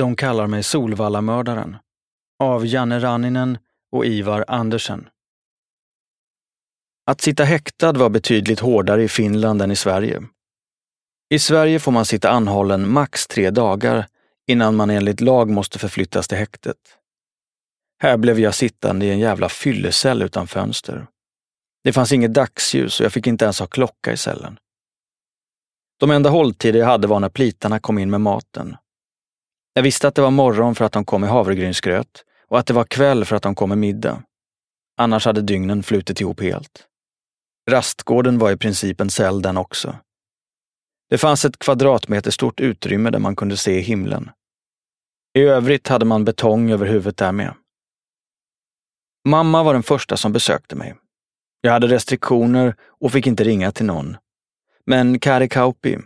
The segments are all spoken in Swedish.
De kallar mig Solvallamördaren av Janne Ranninen och Ivar Andersen. Att sitta häktad var betydligt hårdare i Finland än i Sverige. I Sverige får man sitta anhållen max tre dagar innan man enligt lag måste förflyttas till häktet. Här blev jag sittande i en jävla fyllecell utan fönster. Det fanns inget dagsljus och jag fick inte ens ha klocka i cellen. De enda hålltider jag hade var när plitarna kom in med maten. Jag visste att det var morgon för att de kom med havregrynsgröt och att det var kväll för att de kom med middag. Annars hade dygnen flutit ihop helt. Rastgården var i princip en cell den också. Det fanns ett kvadratmeter stort utrymme där man kunde se himlen. I övrigt hade man betong över huvudet där med. Mamma var den första som besökte mig. Jag hade restriktioner och fick inte ringa till någon. Men Kari Kauppi,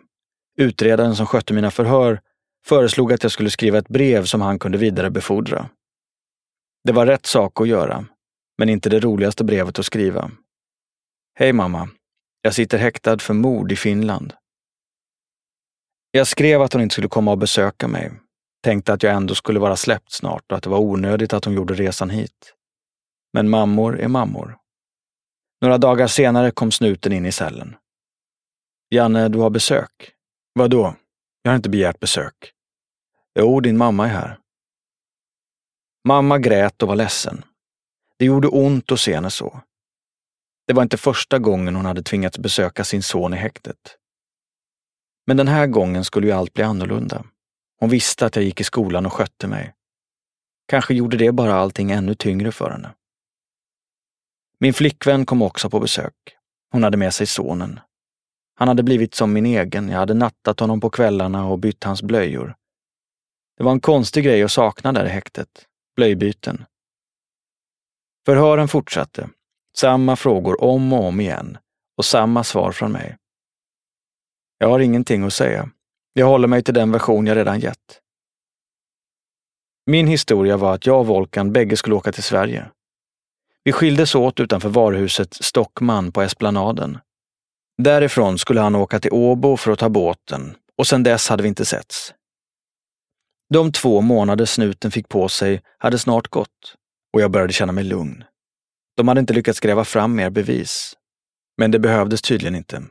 utredaren som skötte mina förhör, föreslog att jag skulle skriva ett brev som han kunde vidarebefordra. Det var rätt sak att göra, men inte det roligaste brevet att skriva. Hej mamma. Jag sitter häktad för mord i Finland. Jag skrev att hon inte skulle komma och besöka mig. Tänkte att jag ändå skulle vara släppt snart och att det var onödigt att hon gjorde resan hit. Men mammor är mammor. Några dagar senare kom snuten in i cellen. Janne, du har besök. Vadå? Jag har inte begärt besök. Jo, din mamma är här. Mamma grät och var ledsen. Det gjorde ont att se henne så. Det var inte första gången hon hade tvingats besöka sin son i häktet. Men den här gången skulle ju allt bli annorlunda. Hon visste att jag gick i skolan och skötte mig. Kanske gjorde det bara allting ännu tyngre för henne. Min flickvän kom också på besök. Hon hade med sig sonen. Han hade blivit som min egen. Jag hade nattat honom på kvällarna och bytt hans blöjor. Det var en konstig grej att sakna där i häktet. Blöjbyten. Förhören fortsatte. Samma frågor om och om igen och samma svar från mig. Jag har ingenting att säga. Jag håller mig till den version jag redan gett. Min historia var att jag och Volkan bägge skulle åka till Sverige. Vi skildes åt utanför varuhuset Stockman på Esplanaden. Därifrån skulle han åka till Åbo för att ta båten och sedan dess hade vi inte setts. De två månader snuten fick på sig hade snart gått och jag började känna mig lugn. De hade inte lyckats gräva fram mer bevis. Men det behövdes tydligen inte.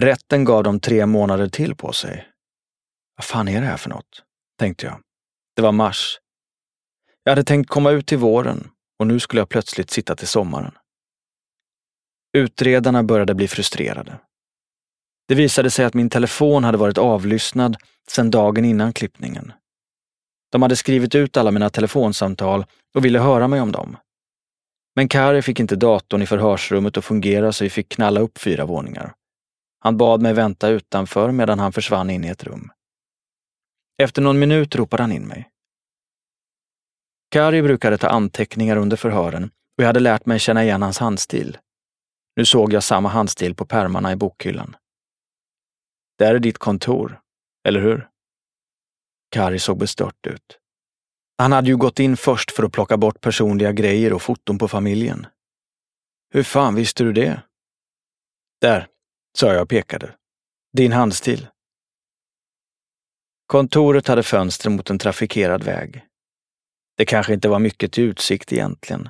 Rätten gav dem tre månader till på sig. Vad fan är det här för något? tänkte jag. Det var mars. Jag hade tänkt komma ut till våren och nu skulle jag plötsligt sitta till sommaren. Utredarna började bli frustrerade. Det visade sig att min telefon hade varit avlyssnad sedan dagen innan klippningen. De hade skrivit ut alla mina telefonsamtal och ville höra mig om dem. Men Kari fick inte datorn i förhörsrummet att fungera så vi fick knalla upp fyra våningar. Han bad mig vänta utanför medan han försvann in i ett rum. Efter någon minut ropade han in mig. Kari brukade ta anteckningar under förhören och jag hade lärt mig känna igen hans handstil. Nu såg jag samma handstil på pärmarna i bokhyllan. Där är ditt kontor, eller hur? Kari såg bestört ut. Han hade ju gått in först för att plocka bort personliga grejer och foton på familjen. Hur fan visste du det? Där, sa jag och pekade. Din handstil. Kontoret hade fönster mot en trafikerad väg. Det kanske inte var mycket till utsikt egentligen.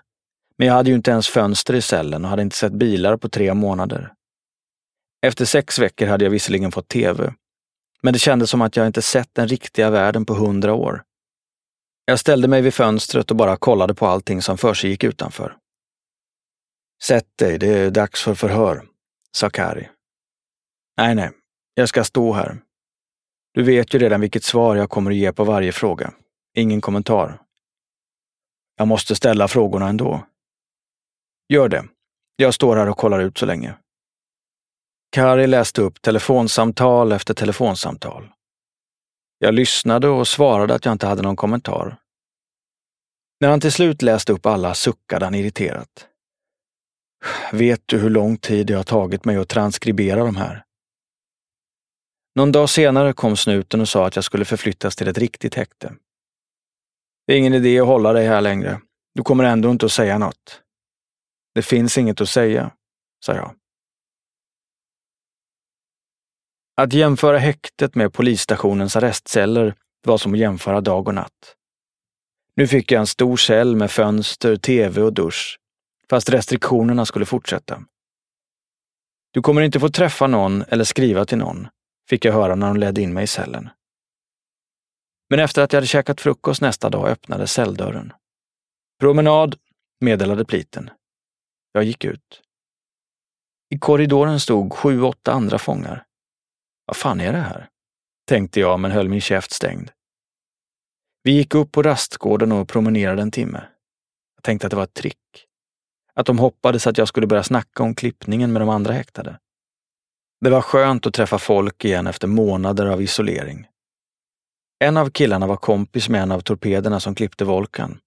Men jag hade ju inte ens fönster i cellen och hade inte sett bilar på tre månader. Efter sex veckor hade jag visserligen fått tv, men det kändes som att jag inte sett den riktiga världen på hundra år. Jag ställde mig vid fönstret och bara kollade på allting som försiggick utanför. Sätt dig, det är dags för förhör, sa Kari. Nej, nej, jag ska stå här. Du vet ju redan vilket svar jag kommer att ge på varje fråga. Ingen kommentar. Jag måste ställa frågorna ändå. Gör det. Jag står här och kollar ut så länge. Kari läste upp telefonsamtal efter telefonsamtal. Jag lyssnade och svarade att jag inte hade någon kommentar. När han till slut läste upp alla suckade han irriterat. Vet du hur lång tid det har tagit mig att transkribera de här? Någon dag senare kom snuten och sa att jag skulle förflyttas till ett riktigt häkte. Det är ingen idé att hålla dig här längre. Du kommer ändå inte att säga något. Det finns inget att säga, sa jag. Att jämföra häktet med polisstationens arrestceller var som att jämföra dag och natt. Nu fick jag en stor cell med fönster, tv och dusch, fast restriktionerna skulle fortsätta. Du kommer inte få träffa någon eller skriva till någon, fick jag höra när de ledde in mig i cellen. Men efter att jag hade käkat frukost nästa dag öppnade celldörren. Promenad, meddelade pliten. Jag gick ut. I korridoren stod sju, åtta andra fångar. Vad fan är det här? Tänkte jag men höll min käft stängd. Vi gick upp på rastgården och promenerade en timme. Jag tänkte att det var ett trick. Att de hoppades att jag skulle börja snacka om klippningen med de andra häktade. Det var skönt att träffa folk igen efter månader av isolering. En av killarna var kompis med en av torpederna som klippte Volkan.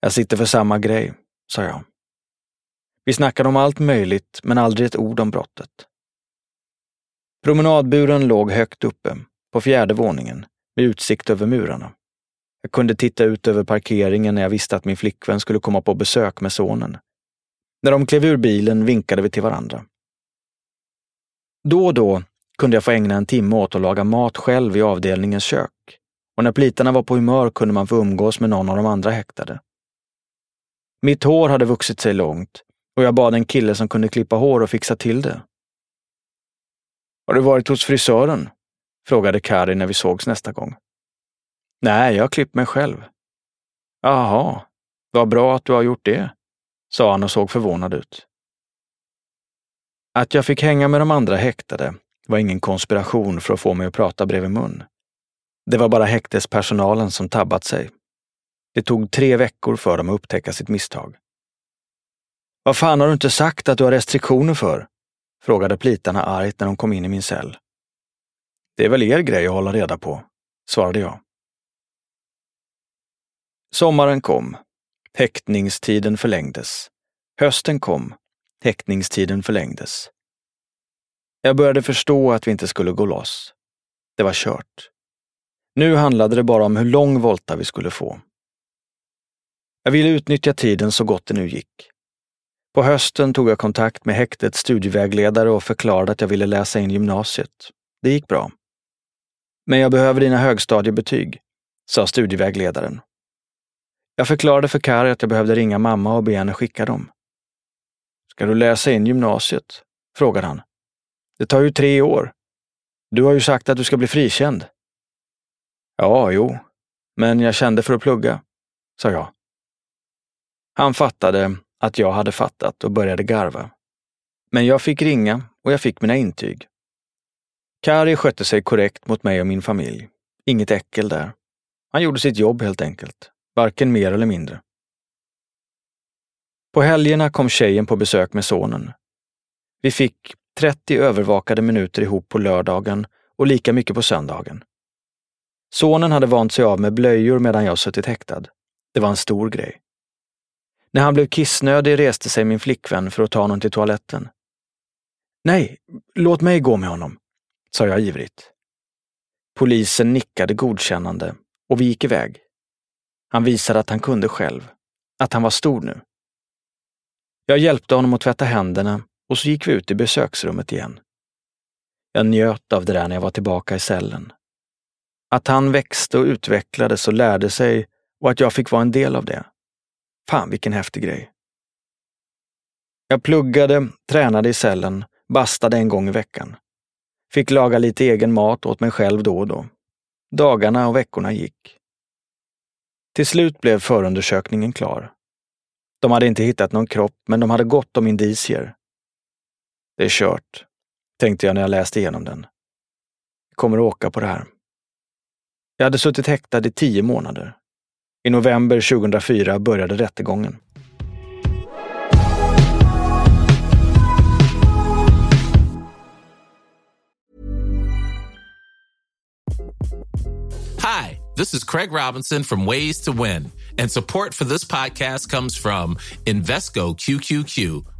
Jag sitter för samma grej, sa jag. Vi snackade om allt möjligt, men aldrig ett ord om brottet. Promenadburen låg högt uppe, på fjärde våningen, med utsikt över murarna. Jag kunde titta ut över parkeringen när jag visste att min flickvän skulle komma på besök med sonen. När de klev ur bilen vinkade vi till varandra. Då och då kunde jag få ägna en timme åt att laga mat själv i avdelningens kök. Och när plitarna var på humör kunde man få umgås med någon av de andra häktade. Mitt hår hade vuxit sig långt och jag bad en kille som kunde klippa hår och fixa till det. Har du varit hos frisören? frågade Kari när vi sågs nästa gång. Nej, jag har klippt mig själv. Jaha, vad bra att du har gjort det, sa han och såg förvånad ut. Att jag fick hänga med de andra häktade var ingen konspiration för att få mig att prata bredvid mun. Det var bara häktespersonalen som tabbat sig. Det tog tre veckor för dem att upptäcka sitt misstag. Vad fan har du inte sagt att du har restriktioner för? Frågade plitarna argt när de kom in i min cell. Det är väl er grej att hålla reda på, svarade jag. Sommaren kom. Häktningstiden förlängdes. Hösten kom. Häktningstiden förlängdes. Jag började förstå att vi inte skulle gå loss. Det var kört. Nu handlade det bara om hur lång volta vi skulle få. Jag ville utnyttja tiden så gott det nu gick. På hösten tog jag kontakt med häktets studievägledare och förklarade att jag ville läsa in gymnasiet. Det gick bra. Men jag behöver dina högstadiebetyg, sa studievägledaren. Jag förklarade för Kari att jag behövde ringa mamma och be henne skicka dem. Ska du läsa in gymnasiet? frågade han. Det tar ju tre år. Du har ju sagt att du ska bli frikänd. Ja, jo, men jag kände för att plugga, sa jag. Han fattade att jag hade fattat och började garva. Men jag fick ringa och jag fick mina intyg. Kari skötte sig korrekt mot mig och min familj. Inget äckel där. Han gjorde sitt jobb helt enkelt, varken mer eller mindre. På helgerna kom tjejen på besök med sonen. Vi fick 30 övervakade minuter ihop på lördagen och lika mycket på söndagen. Sonen hade vant sig av med blöjor medan jag suttit häktad. Det var en stor grej. När han blev kissnödig reste sig min flickvän för att ta honom till toaletten. Nej, låt mig gå med honom, sa jag ivrigt. Polisen nickade godkännande och vi gick iväg. Han visade att han kunde själv, att han var stor nu. Jag hjälpte honom att tvätta händerna och så gick vi ut i besöksrummet igen. Jag njöt av det där när jag var tillbaka i cellen. Att han växte och utvecklades och lärde sig och att jag fick vara en del av det. Fan vilken häftig grej. Jag pluggade, tränade i cellen, bastade en gång i veckan. Fick laga lite egen mat åt mig själv då och då. Dagarna och veckorna gick. Till slut blev förundersökningen klar. De hade inte hittat någon kropp, men de hade gott om indicier. Det är kört, tänkte jag när jag läste igenom den. Jag kommer att åka på det här. Jag hade suttit häktad i tio månader. I november 2004 började rättegången. Hi, this is Craig Robinson from Ways to Win, and support for this podcast comes from Invesco QQQ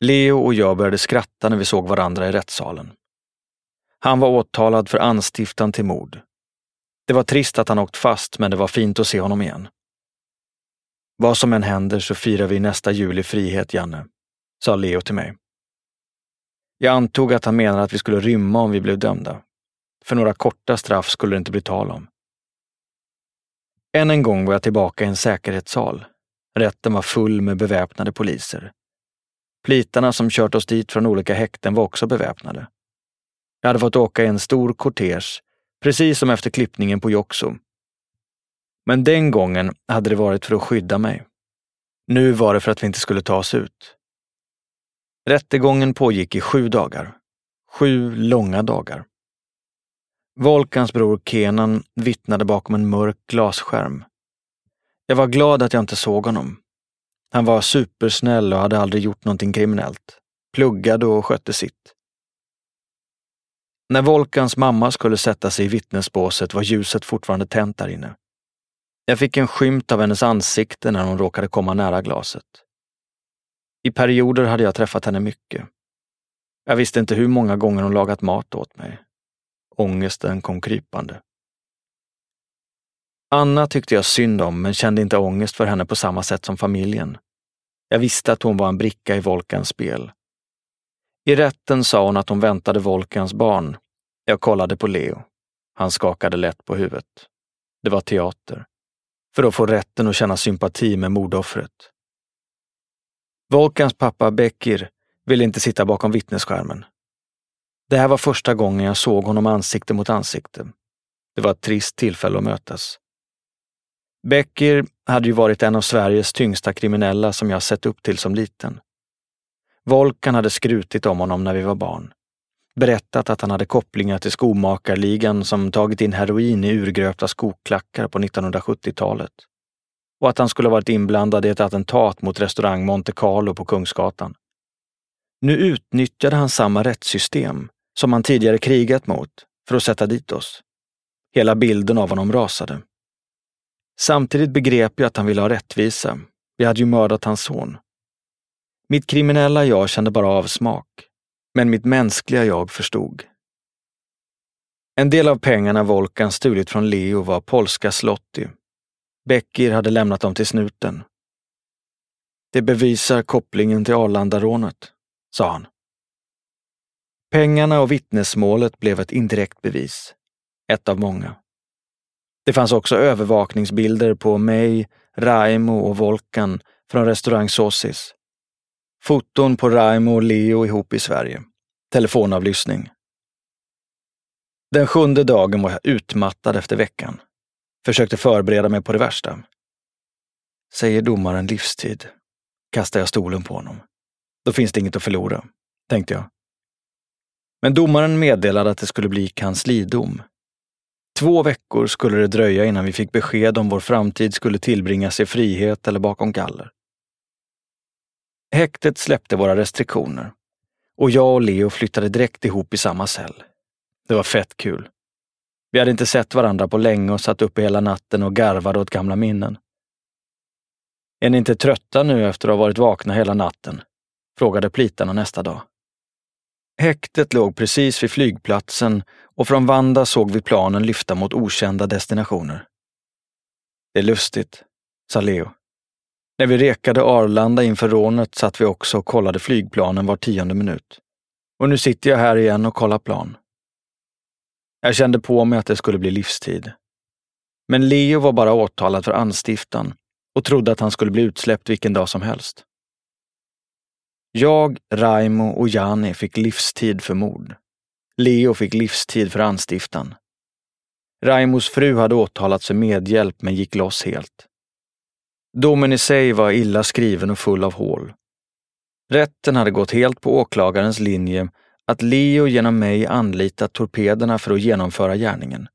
Leo och jag började skratta när vi såg varandra i rättssalen. Han var åtalad för anstiftan till mord. Det var trist att han åkt fast, men det var fint att se honom igen. Vad som än händer så firar vi nästa jul i frihet, Janne, sa Leo till mig. Jag antog att han menade att vi skulle rymma om vi blev dömda. För några korta straff skulle det inte bli tal om. Än en gång var jag tillbaka i en säkerhetssal. Rätten var full med beväpnade poliser. Plitarna som kört oss dit från olika häkten var också beväpnade. Jag hade fått åka i en stor kortege, precis som efter klippningen på Joksum. Men den gången hade det varit för att skydda mig. Nu var det för att vi inte skulle ta oss ut. Rättegången pågick i sju dagar. Sju långa dagar. Volkans bror Kenan vittnade bakom en mörk glasskärm. Jag var glad att jag inte såg honom. Han var supersnäll och hade aldrig gjort någonting kriminellt. Pluggade och skötte sitt. När Volkans mamma skulle sätta sig i vittnesbåset var ljuset fortfarande tänt där inne. Jag fick en skymt av hennes ansikte när hon råkade komma nära glaset. I perioder hade jag träffat henne mycket. Jag visste inte hur många gånger hon lagat mat åt mig. Ångesten kom krypande. Anna tyckte jag synd om, men kände inte ångest för henne på samma sätt som familjen. Jag visste att hon var en bricka i Volkans spel. I rätten sa hon att hon väntade Volkans barn. Jag kollade på Leo. Han skakade lätt på huvudet. Det var teater. För att få rätten att känna sympati med mordoffret. Volkans pappa Bekir ville inte sitta bakom vittnesskärmen. Det här var första gången jag såg honom ansikte mot ansikte. Det var ett trist tillfälle att mötas. Becker hade ju varit en av Sveriges tyngsta kriminella som jag sett upp till som liten. Volkan hade skrutit om honom när vi var barn. Berättat att han hade kopplingar till skomakarligan som tagit in heroin i urgröpta skoklackar på 1970-talet. Och att han skulle ha varit inblandad i ett attentat mot restaurang Monte Carlo på Kungsgatan. Nu utnyttjade han samma rättssystem som han tidigare krigat mot för att sätta dit oss. Hela bilden av honom rasade. Samtidigt begrep jag att han ville ha rättvisa. Vi hade ju mördat hans son. Mitt kriminella jag kände bara avsmak, men mitt mänskliga jag förstod. En del av pengarna Volkan stulit från Leo var polska slotti. Beckir hade lämnat dem till snuten. Det bevisar kopplingen till Arlandarånet, sa han. Pengarna och vittnesmålet blev ett indirekt bevis. Ett av många. Det fanns också övervakningsbilder på mig, Raimo och Volkan från restaurang Sosis. Foton på Raimo och Leo ihop i Sverige. Telefonavlyssning. Den sjunde dagen var jag utmattad efter veckan. Försökte förbereda mig på det värsta. Säger domaren livstid. Kastar jag stolen på honom. Då finns det inget att förlora, tänkte jag. Men domaren meddelade att det skulle bli kanslidom. Två veckor skulle det dröja innan vi fick besked om vår framtid skulle tillbringas i frihet eller bakom galler. Häktet släppte våra restriktioner och jag och Leo flyttade direkt ihop i samma cell. Det var fett kul. Vi hade inte sett varandra på länge och satt uppe hela natten och garvade åt gamla minnen. Är ni inte trötta nu efter att ha varit vakna hela natten? frågade plitarna nästa dag. Häktet låg precis vid flygplatsen och från Vanda såg vi planen lyfta mot okända destinationer. Det är lustigt, sa Leo. När vi rekade Arlanda inför rånet satt vi också och kollade flygplanen var tionde minut. Och nu sitter jag här igen och kollar plan. Jag kände på mig att det skulle bli livstid. Men Leo var bara åtalad för anstiftan och trodde att han skulle bli utsläppt vilken dag som helst. Jag, Raimo och Jani fick livstid för mord. Leo fick livstid för anstiftan. Raimos fru hade åtalats för medhjälp men gick loss helt. Domen i sig var illa skriven och full av hål. Rätten hade gått helt på åklagarens linje att Leo genom mig anlitat torpederna för att genomföra gärningen.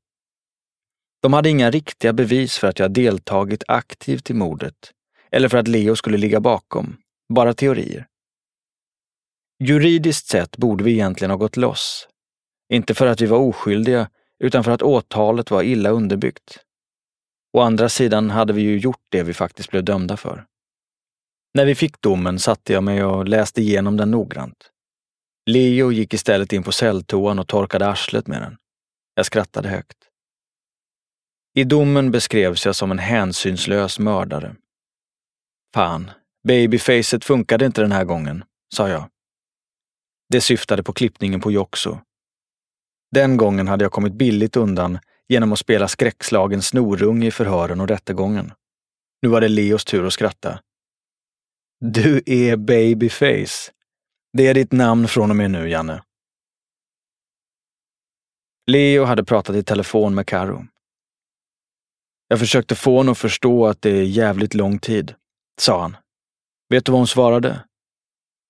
De hade inga riktiga bevis för att jag deltagit aktivt i mordet eller för att Leo skulle ligga bakom, bara teorier. Juridiskt sett borde vi egentligen ha gått loss. Inte för att vi var oskyldiga, utan för att åtalet var illa underbyggt. Å andra sidan hade vi ju gjort det vi faktiskt blev dömda för. När vi fick domen satte jag mig och läste igenom den noggrant. Leo gick istället in på celltoan och torkade arslet med den. Jag skrattade högt. I domen beskrevs jag som en hänsynslös mördare. Fan, babyfacet funkade inte den här gången, sa jag. Det syftade på klippningen på Joxo. Den gången hade jag kommit billigt undan genom att spela skräckslagen snorunge i förhören och rättegången. Nu var det Leos tur att skratta. Du är babyface. Det är ditt namn från och med nu, Janne. Leo hade pratat i telefon med Karo. Jag försökte få honom att förstå att det är jävligt lång tid, sa han. Vet du vad hon svarade?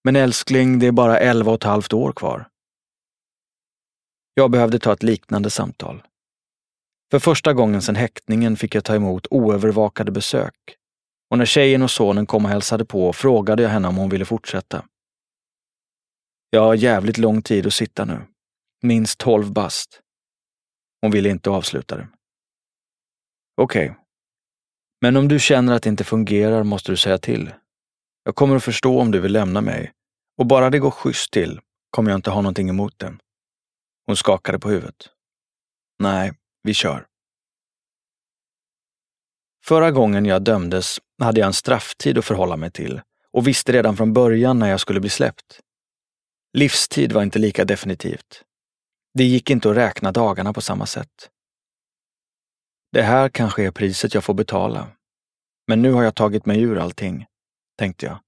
Men älskling, det är bara elva och ett halvt år kvar. Jag behövde ta ett liknande samtal. För första gången sedan häktningen fick jag ta emot oövervakade besök. Och när tjejen och sonen kom och hälsade på frågade jag henne om hon ville fortsätta. Jag har jävligt lång tid att sitta nu. Minst tolv bast. Hon ville inte avsluta det. Okej. Okay. Men om du känner att det inte fungerar måste du säga till. Jag kommer att förstå om du vill lämna mig och bara det går schysst till kommer jag inte ha någonting emot det. Hon skakade på huvudet. Nej, vi kör. Förra gången jag dömdes hade jag en strafftid att förhålla mig till och visste redan från början när jag skulle bli släppt. Livstid var inte lika definitivt. Det gick inte att räkna dagarna på samma sätt. Det här kanske är priset jag får betala. Men nu har jag tagit mig ur allting, tänkte jag.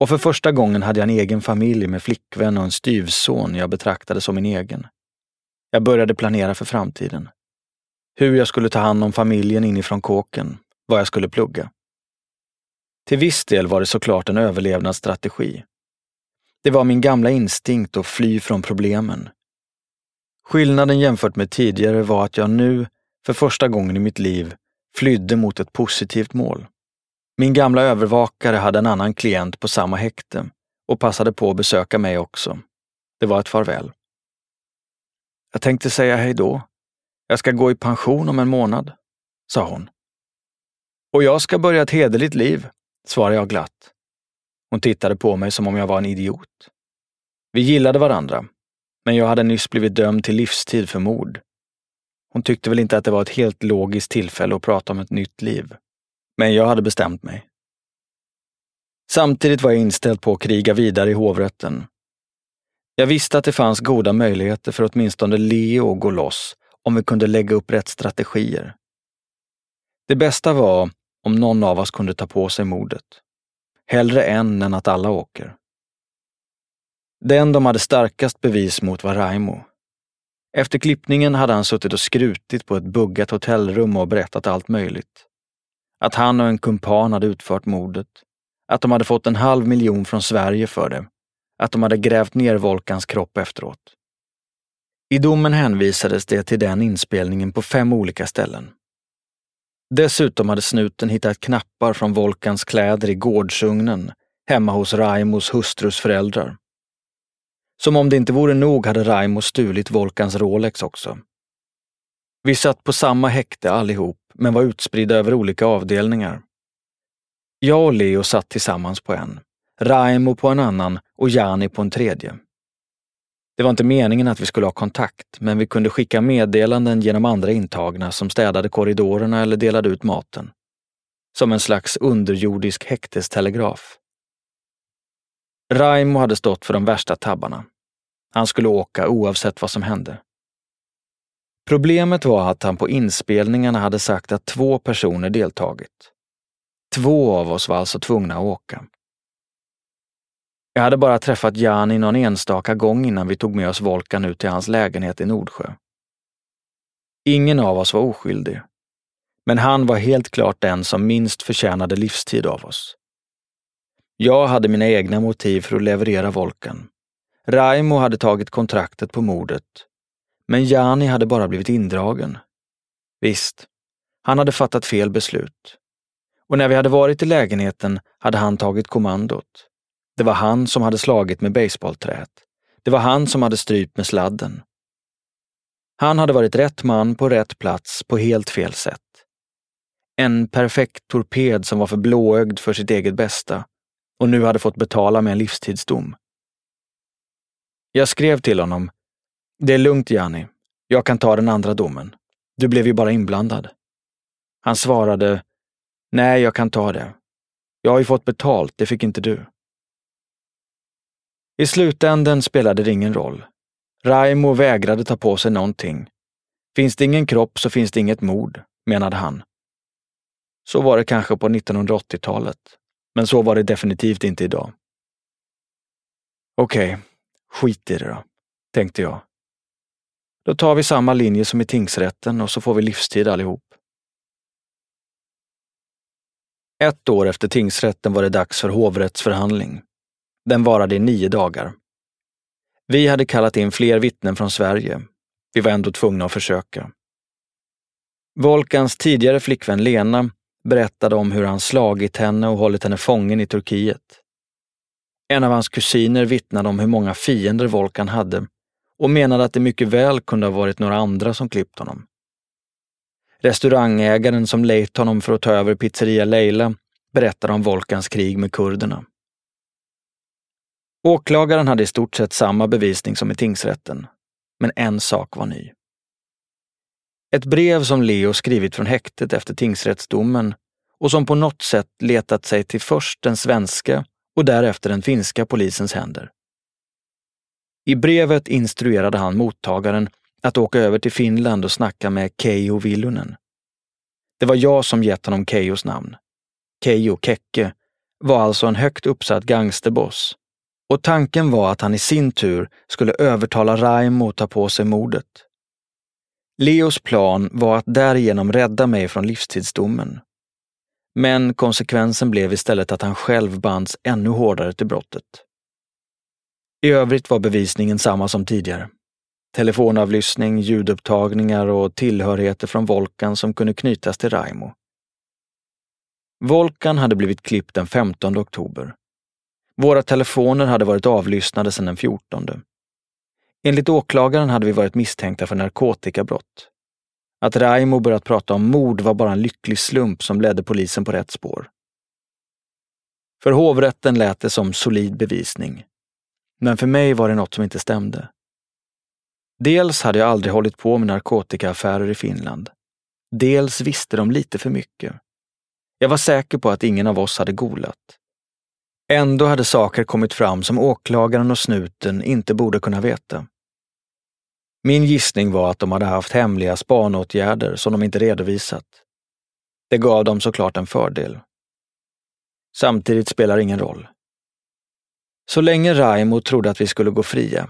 Och för första gången hade jag en egen familj med flickvän och en styvson jag betraktade som min egen. Jag började planera för framtiden. Hur jag skulle ta hand om familjen inifrån kåken, vad jag skulle plugga. Till viss del var det såklart en överlevnadsstrategi. Det var min gamla instinkt att fly från problemen. Skillnaden jämfört med tidigare var att jag nu, för första gången i mitt liv, flydde mot ett positivt mål. Min gamla övervakare hade en annan klient på samma häkte och passade på att besöka mig också. Det var ett farväl. Jag tänkte säga hej då. Jag ska gå i pension om en månad, sa hon. Och jag ska börja ett hederligt liv, svarade jag glatt. Hon tittade på mig som om jag var en idiot. Vi gillade varandra, men jag hade nyss blivit dömd till livstid för mord. Hon tyckte väl inte att det var ett helt logiskt tillfälle att prata om ett nytt liv. Men jag hade bestämt mig. Samtidigt var jag inställd på att kriga vidare i hovrätten. Jag visste att det fanns goda möjligheter för åtminstone Leo att gå loss om vi kunde lägga upp rätt strategier. Det bästa var om någon av oss kunde ta på sig mordet. Hellre en än att alla åker. Den de hade starkast bevis mot var Raimo. Efter klippningen hade han suttit och skrutit på ett buggat hotellrum och berättat allt möjligt. Att han och en kumpan hade utfört mordet. att de hade fått en halv miljon från Sverige för det, att de hade grävt ner Volkans kropp efteråt. I domen hänvisades det till den inspelningen på fem olika ställen. Dessutom hade snuten hittat knappar från Volkans kläder i gårdsugnen hemma hos Raimos hustrus föräldrar. Som om det inte vore nog hade Raimo stulit Volkans Rolex också. Vi satt på samma häkte allihop, men var utspridda över olika avdelningar. Jag och Leo satt tillsammans på en, Raimo på en annan och Jani på en tredje. Det var inte meningen att vi skulle ha kontakt, men vi kunde skicka meddelanden genom andra intagna som städade korridorerna eller delade ut maten. Som en slags underjordisk häktestelegraf. Raimo hade stått för de värsta tabbarna. Han skulle åka oavsett vad som hände. Problemet var att han på inspelningarna hade sagt att två personer deltagit. Två av oss var alltså tvungna att åka. Jag hade bara träffat Jani någon enstaka gång innan vi tog med oss Volkan ut till hans lägenhet i Nordsjö. Ingen av oss var oskyldig. Men han var helt klart den som minst förtjänade livstid av oss. Jag hade mina egna motiv för att leverera Volkan. Raimo hade tagit kontraktet på mordet. Men Jani hade bara blivit indragen. Visst, han hade fattat fel beslut. Och när vi hade varit i lägenheten hade han tagit kommandot. Det var han som hade slagit med baseballträet. Det var han som hade strypt med sladden. Han hade varit rätt man på rätt plats på helt fel sätt. En perfekt torped som var för blåögd för sitt eget bästa och nu hade fått betala med en livstidsdom. Jag skrev till honom. Det är lugnt, Jani. Jag kan ta den andra domen. Du blev ju bara inblandad. Han svarade. Nej, jag kan ta det. Jag har ju fått betalt, det fick inte du. I slutänden spelade det ingen roll. Raimo vägrade ta på sig någonting. Finns det ingen kropp så finns det inget mord, menade han. Så var det kanske på 1980-talet, men så var det definitivt inte idag. Okej, okay, skit i det då, tänkte jag. Då tar vi samma linje som i tingsrätten och så får vi livstid allihop. Ett år efter tingsrätten var det dags för hovrättsförhandling. Den varade i nio dagar. Vi hade kallat in fler vittnen från Sverige. Vi var ändå tvungna att försöka. Volkans tidigare flickvän Lena berättade om hur han slagit henne och hållit henne fången i Turkiet. En av hans kusiner vittnade om hur många fiender Volkan hade och menade att det mycket väl kunde ha varit några andra som klippt honom. Restaurangägaren som lejt honom för att ta över pizzeria Leila berättade om Volkans krig med kurderna. Åklagaren hade i stort sett samma bevisning som i tingsrätten, men en sak var ny. Ett brev som Leo skrivit från häktet efter tingsrättsdomen och som på något sätt letat sig till först den svenska och därefter den finska polisens händer. I brevet instruerade han mottagaren att åka över till Finland och snacka med Keijo Villunen. Det var jag som gett honom Keijos namn. Keijo Kekke var alltså en högt uppsatt gangsterboss och tanken var att han i sin tur skulle övertala Raimo att ta på sig mordet. Leos plan var att därigenom rädda mig från livstidsdomen. Men konsekvensen blev istället att han själv bands ännu hårdare till brottet. I övrigt var bevisningen samma som tidigare. Telefonavlyssning, ljudupptagningar och tillhörigheter från Volkan som kunde knytas till Raimo. Volkan hade blivit klippt den 15 oktober våra telefoner hade varit avlyssnade sedan den 14. Enligt åklagaren hade vi varit misstänkta för narkotikabrott. Att Raimo börjat prata om mord var bara en lycklig slump som ledde polisen på rätt spår. För hovrätten lät det som solid bevisning. Men för mig var det något som inte stämde. Dels hade jag aldrig hållit på med narkotikaaffärer i Finland. Dels visste de lite för mycket. Jag var säker på att ingen av oss hade golat. Ändå hade saker kommit fram som åklagaren och snuten inte borde kunna veta. Min gissning var att de hade haft hemliga spanåtgärder som de inte redovisat. Det gav dem såklart en fördel. Samtidigt spelar ingen roll. Så länge Raimo trodde att vi skulle gå fria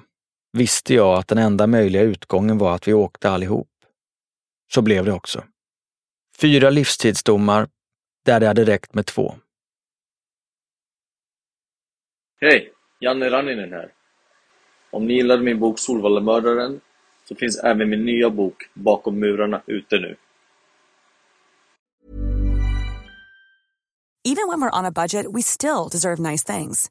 visste jag att den enda möjliga utgången var att vi åkte allihop. Så blev det också. Fyra livstidsdomar där det hade räckt med två. Hej! Janne Ranninen här. Om ni gillade min bok Solvallemördaren så finns även min nya bok Bakom murarna ute nu. Even when we're on a budget we still deserve nice things.